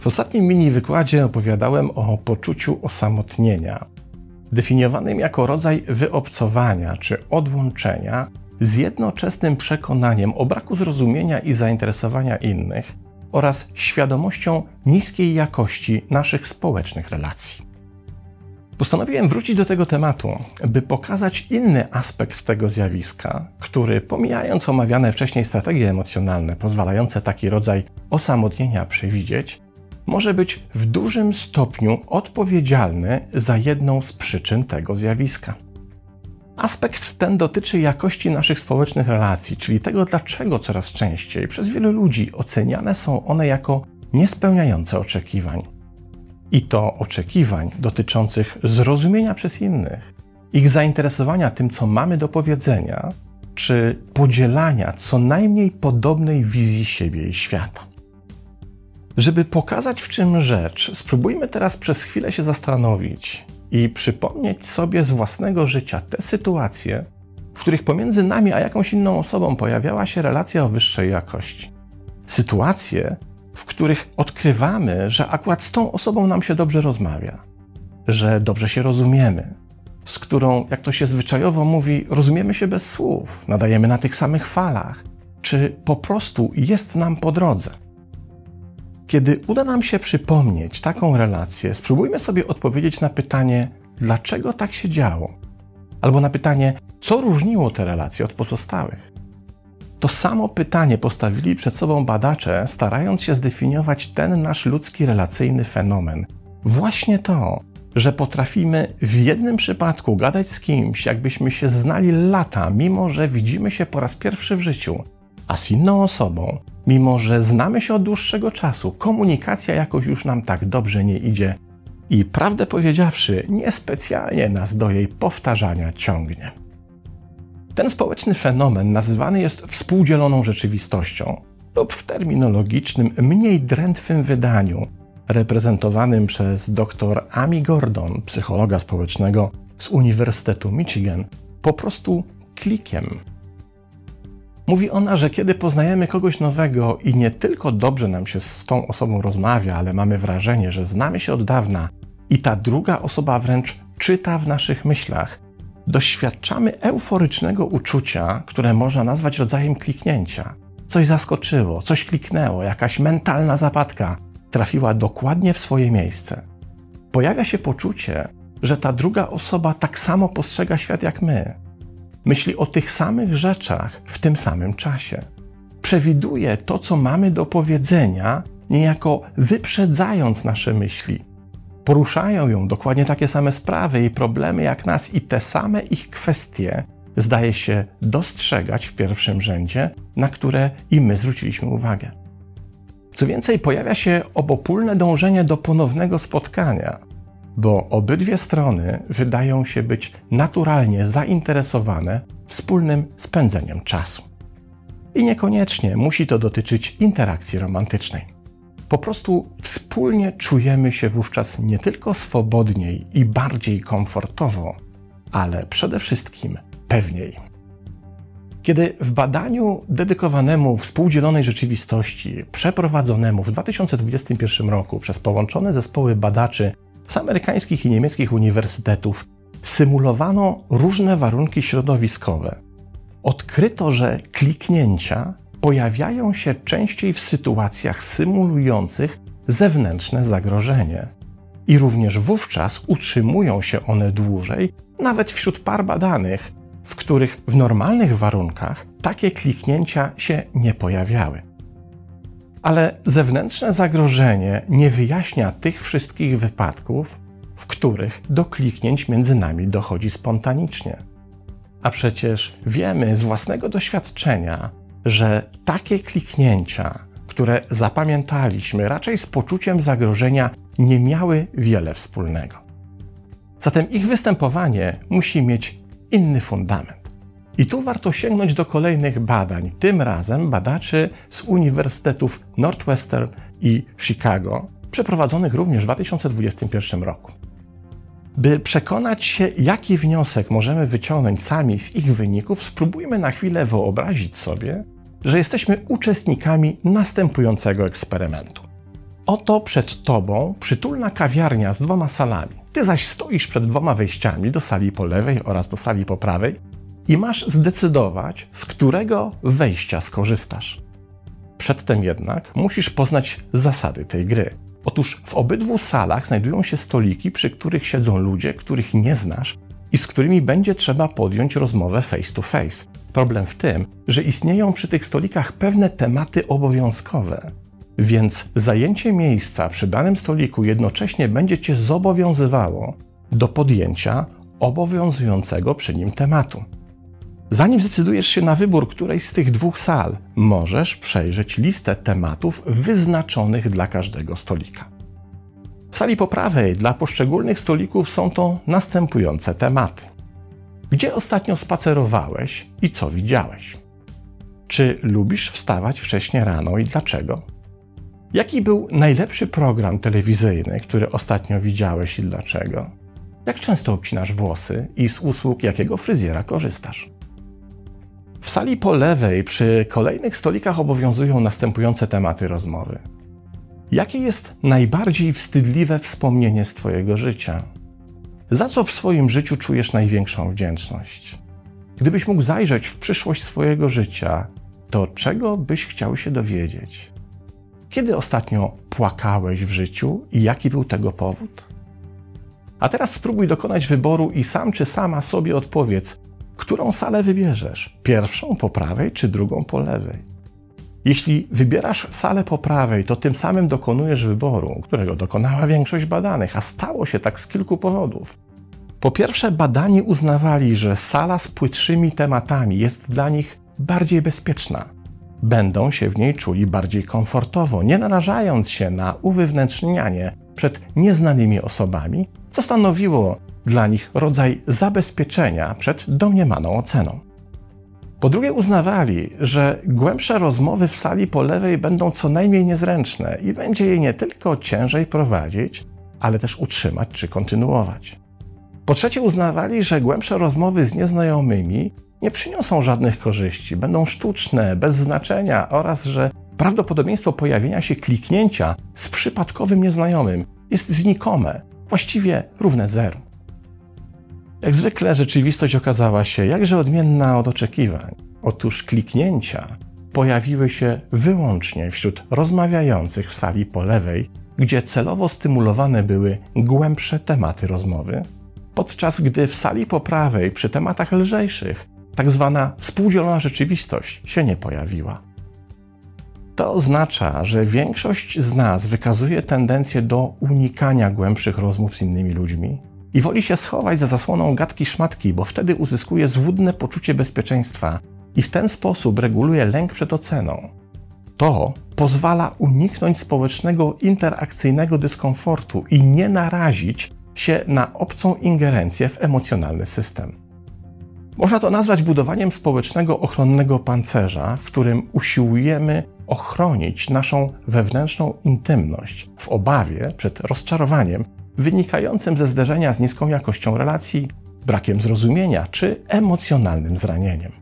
W ostatnim mini wykładzie opowiadałem o poczuciu osamotnienia, definiowanym jako rodzaj wyobcowania czy odłączenia z jednoczesnym przekonaniem o braku zrozumienia i zainteresowania innych oraz świadomością niskiej jakości naszych społecznych relacji. Postanowiłem wrócić do tego tematu, by pokazać inny aspekt tego zjawiska, który, pomijając omawiane wcześniej strategie emocjonalne pozwalające taki rodzaj osamotnienia przewidzieć, może być w dużym stopniu odpowiedzialny za jedną z przyczyn tego zjawiska. Aspekt ten dotyczy jakości naszych społecznych relacji, czyli tego, dlaczego coraz częściej przez wielu ludzi oceniane są one jako niespełniające oczekiwań. I to oczekiwań dotyczących zrozumienia przez innych, ich zainteresowania tym, co mamy do powiedzenia, czy podzielania co najmniej podobnej wizji siebie i świata. Żeby pokazać, w czym rzecz, spróbujmy teraz przez chwilę się zastanowić i przypomnieć sobie z własnego życia te sytuacje, w których pomiędzy nami a jakąś inną osobą pojawiała się relacja o wyższej jakości. Sytuacje, w których odkrywamy, że akurat z tą osobą nam się dobrze rozmawia, że dobrze się rozumiemy, z którą, jak to się zwyczajowo mówi, rozumiemy się bez słów, nadajemy na tych samych falach, czy po prostu jest nam po drodze. Kiedy uda nam się przypomnieć taką relację, spróbujmy sobie odpowiedzieć na pytanie, dlaczego tak się działo, albo na pytanie, co różniło te relacje od pozostałych. To samo pytanie postawili przed sobą badacze, starając się zdefiniować ten nasz ludzki relacyjny fenomen. Właśnie to, że potrafimy w jednym przypadku gadać z kimś, jakbyśmy się znali lata, mimo że widzimy się po raz pierwszy w życiu, a z inną osobą, mimo że znamy się od dłuższego czasu, komunikacja jakoś już nam tak dobrze nie idzie i prawdę powiedziawszy, niespecjalnie nas do jej powtarzania ciągnie. Ten społeczny fenomen nazywany jest współdzieloną rzeczywistością lub w terminologicznym, mniej drętwym wydaniu, reprezentowanym przez dr Amy Gordon, psychologa społecznego z Uniwersytetu Michigan, po prostu klikiem. Mówi ona, że kiedy poznajemy kogoś nowego i nie tylko dobrze nam się z tą osobą rozmawia, ale mamy wrażenie, że znamy się od dawna i ta druga osoba wręcz czyta w naszych myślach, doświadczamy euforycznego uczucia, które można nazwać rodzajem kliknięcia. Coś zaskoczyło, coś kliknęło, jakaś mentalna zapadka trafiła dokładnie w swoje miejsce. Pojawia się poczucie, że ta druga osoba tak samo postrzega świat jak my. Myśli o tych samych rzeczach w tym samym czasie. Przewiduje to, co mamy do powiedzenia, niejako wyprzedzając nasze myśli poruszają ją dokładnie takie same sprawy i problemy jak nas, i te same ich kwestie zdaje się dostrzegać w pierwszym rzędzie, na które i my zwróciliśmy uwagę. Co więcej, pojawia się obopólne dążenie do ponownego spotkania, bo obydwie strony wydają się być naturalnie zainteresowane wspólnym spędzeniem czasu. I niekoniecznie musi to dotyczyć interakcji romantycznej. Po prostu wspólnie czujemy się wówczas nie tylko swobodniej i bardziej komfortowo, ale przede wszystkim pewniej. Kiedy w badaniu dedykowanemu współdzielonej rzeczywistości, przeprowadzonemu w 2021 roku przez połączone zespoły badaczy z amerykańskich i niemieckich uniwersytetów, symulowano różne warunki środowiskowe, odkryto, że kliknięcia pojawiają się częściej w sytuacjach symulujących zewnętrzne zagrożenie. I również wówczas utrzymują się one dłużej, nawet wśród par badanych, w których w normalnych warunkach takie kliknięcia się nie pojawiały. Ale zewnętrzne zagrożenie nie wyjaśnia tych wszystkich wypadków, w których do kliknięć między nami dochodzi spontanicznie. A przecież wiemy z własnego doświadczenia, że takie kliknięcia, które zapamiętaliśmy raczej z poczuciem zagrożenia, nie miały wiele wspólnego. Zatem ich występowanie musi mieć inny fundament. I tu warto sięgnąć do kolejnych badań, tym razem badaczy z uniwersytetów Northwestern i Chicago, przeprowadzonych również w 2021 roku. By przekonać się, jaki wniosek możemy wyciągnąć sami z ich wyników, spróbujmy na chwilę wyobrazić sobie, że jesteśmy uczestnikami następującego eksperymentu. Oto przed tobą przytulna kawiarnia z dwoma salami. Ty zaś stoisz przed dwoma wejściami do sali po lewej oraz do sali po prawej i masz zdecydować, z którego wejścia skorzystasz. Przedtem jednak musisz poznać zasady tej gry. Otóż w obydwu salach znajdują się stoliki, przy których siedzą ludzie, których nie znasz i z którymi będzie trzeba podjąć rozmowę face to face. Problem w tym, że istnieją przy tych stolikach pewne tematy obowiązkowe, więc zajęcie miejsca przy danym stoliku jednocześnie będzie cię zobowiązywało do podjęcia obowiązującego przy nim tematu. Zanim zdecydujesz się na wybór którejś z tych dwóch sal, możesz przejrzeć listę tematów wyznaczonych dla każdego stolika. W sali po prawej dla poszczególnych stolików są to następujące tematy. Gdzie ostatnio spacerowałeś i co widziałeś? Czy lubisz wstawać wcześnie rano i dlaczego? Jaki był najlepszy program telewizyjny, który ostatnio widziałeś i dlaczego? Jak często obcinasz włosy i z usług jakiego fryzjera korzystasz? W sali po lewej przy kolejnych stolikach obowiązują następujące tematy rozmowy. Jakie jest najbardziej wstydliwe wspomnienie z Twojego życia? Za co w swoim życiu czujesz największą wdzięczność? Gdybyś mógł zajrzeć w przyszłość swojego życia, to czego byś chciał się dowiedzieć? Kiedy ostatnio płakałeś w życiu i jaki był tego powód? A teraz spróbuj dokonać wyboru i sam czy sama sobie odpowiedz, którą salę wybierzesz? Pierwszą po prawej czy drugą po lewej? Jeśli wybierasz salę po prawej, to tym samym dokonujesz wyboru, którego dokonała większość badanych, a stało się tak z kilku powodów. Po pierwsze, badani uznawali, że sala z płytszymi tematami jest dla nich bardziej bezpieczna. Będą się w niej czuli bardziej komfortowo, nie narażając się na uwewnętrznianie przed nieznanymi osobami, co stanowiło dla nich rodzaj zabezpieczenia przed domniemaną oceną. Po drugie, uznawali, że głębsze rozmowy w sali po lewej będą co najmniej niezręczne i będzie je nie tylko ciężej prowadzić, ale też utrzymać czy kontynuować. Po trzecie, uznawali, że głębsze rozmowy z nieznajomymi nie przyniosą żadnych korzyści, będą sztuczne, bez znaczenia oraz że prawdopodobieństwo pojawienia się kliknięcia z przypadkowym nieznajomym jest znikome, właściwie równe zeru. Jak zwykle rzeczywistość okazała się jakże odmienna od oczekiwań. Otóż kliknięcia pojawiły się wyłącznie wśród rozmawiających w sali po lewej, gdzie celowo stymulowane były głębsze tematy rozmowy, podczas gdy w sali po prawej przy tematach lżejszych tak zwana współdzielona rzeczywistość się nie pojawiła. To oznacza, że większość z nas wykazuje tendencję do unikania głębszych rozmów z innymi ludźmi, i woli się schować za zasłoną gadki szmatki, bo wtedy uzyskuje złudne poczucie bezpieczeństwa i w ten sposób reguluje lęk przed oceną. To pozwala uniknąć społecznego interakcyjnego dyskomfortu i nie narazić się na obcą ingerencję w emocjonalny system. Można to nazwać budowaniem społecznego ochronnego pancerza, w którym usiłujemy ochronić naszą wewnętrzną intymność w obawie przed rozczarowaniem wynikającym ze zderzenia z niską jakością relacji, brakiem zrozumienia czy emocjonalnym zranieniem.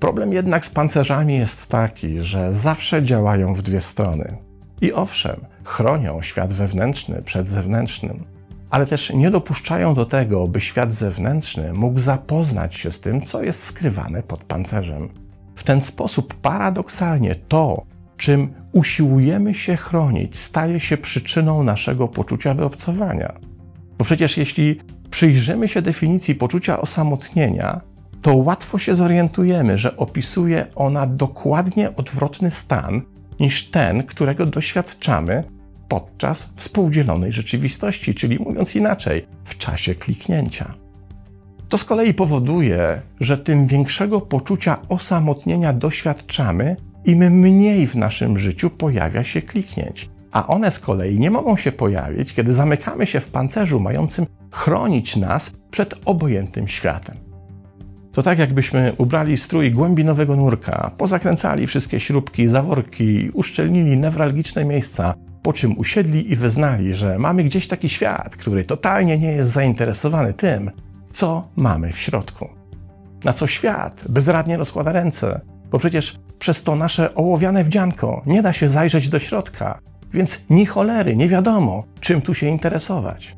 Problem jednak z pancerzami jest taki, że zawsze działają w dwie strony. I owszem, chronią świat wewnętrzny przed zewnętrznym, ale też nie dopuszczają do tego, by świat zewnętrzny mógł zapoznać się z tym, co jest skrywane pod pancerzem. W ten sposób paradoksalnie to, czym usiłujemy się chronić, staje się przyczyną naszego poczucia wyobcowania. Bo przecież jeśli przyjrzymy się definicji poczucia osamotnienia, to łatwo się zorientujemy, że opisuje ona dokładnie odwrotny stan niż ten, którego doświadczamy podczas współdzielonej rzeczywistości, czyli mówiąc inaczej, w czasie kliknięcia. To z kolei powoduje, że tym większego poczucia osamotnienia doświadczamy, im mniej w naszym życiu pojawia się kliknięć. A one z kolei nie mogą się pojawić, kiedy zamykamy się w pancerzu mającym chronić nas przed obojętnym światem. To tak, jakbyśmy ubrali strój głębinowego nurka, pozakręcali wszystkie śrubki, zaworki, uszczelnili newralgiczne miejsca, po czym usiedli i wyznali, że mamy gdzieś taki świat, który totalnie nie jest zainteresowany tym, co mamy w środku. Na co świat bezradnie rozkłada ręce, bo przecież przez to nasze ołowiane wdzianko nie da się zajrzeć do środka, więc ni cholery nie wiadomo, czym tu się interesować.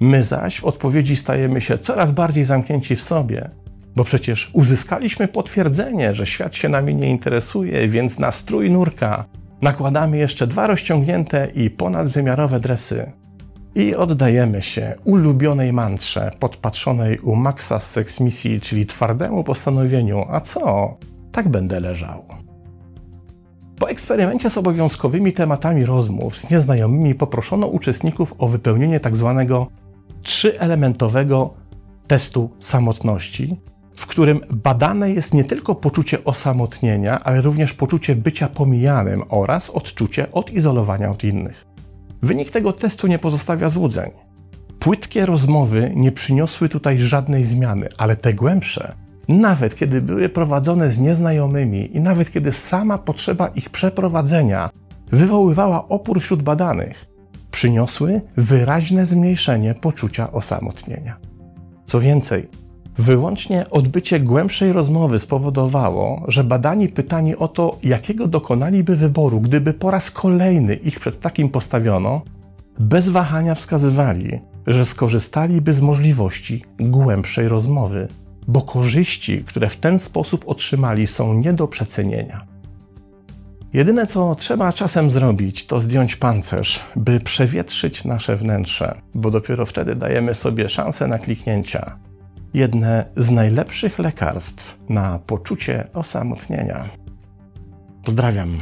My zaś w odpowiedzi stajemy się coraz bardziej zamknięci w sobie, bo przecież uzyskaliśmy potwierdzenie, że świat się nami nie interesuje, więc na strój nurka nakładamy jeszcze dwa rozciągnięte i ponadwymiarowe dresy. I oddajemy się ulubionej mantrze podpatrzonej u Maxa z Sex Misji, czyli twardemu postanowieniu, a co? Tak będę leżał. Po eksperymencie z obowiązkowymi tematami rozmów z nieznajomymi poproszono uczestników o wypełnienie tzw. Tak trzyelementowego testu samotności, w którym badane jest nie tylko poczucie osamotnienia, ale również poczucie bycia pomijanym oraz odczucie odizolowania od innych. Wynik tego testu nie pozostawia złudzeń. Płytkie rozmowy nie przyniosły tutaj żadnej zmiany, ale te głębsze, nawet kiedy były prowadzone z nieznajomymi i nawet kiedy sama potrzeba ich przeprowadzenia wywoływała opór wśród badanych, przyniosły wyraźne zmniejszenie poczucia osamotnienia. Co więcej, wyłącznie odbycie głębszej rozmowy spowodowało, że badani pytani o to, jakiego dokonaliby wyboru, gdyby po raz kolejny ich przed takim postawiono, bez wahania wskazywali, że skorzystaliby z możliwości głębszej rozmowy, bo korzyści, które w ten sposób otrzymali, są nie do przecenienia. Jedyne, co trzeba czasem zrobić, to zdjąć pancerz, by przewietrzyć nasze wnętrze, bo dopiero wtedy dajemy sobie szansę na kliknięcia. Jedne z najlepszych lekarstw na poczucie osamotnienia. Pozdrawiam.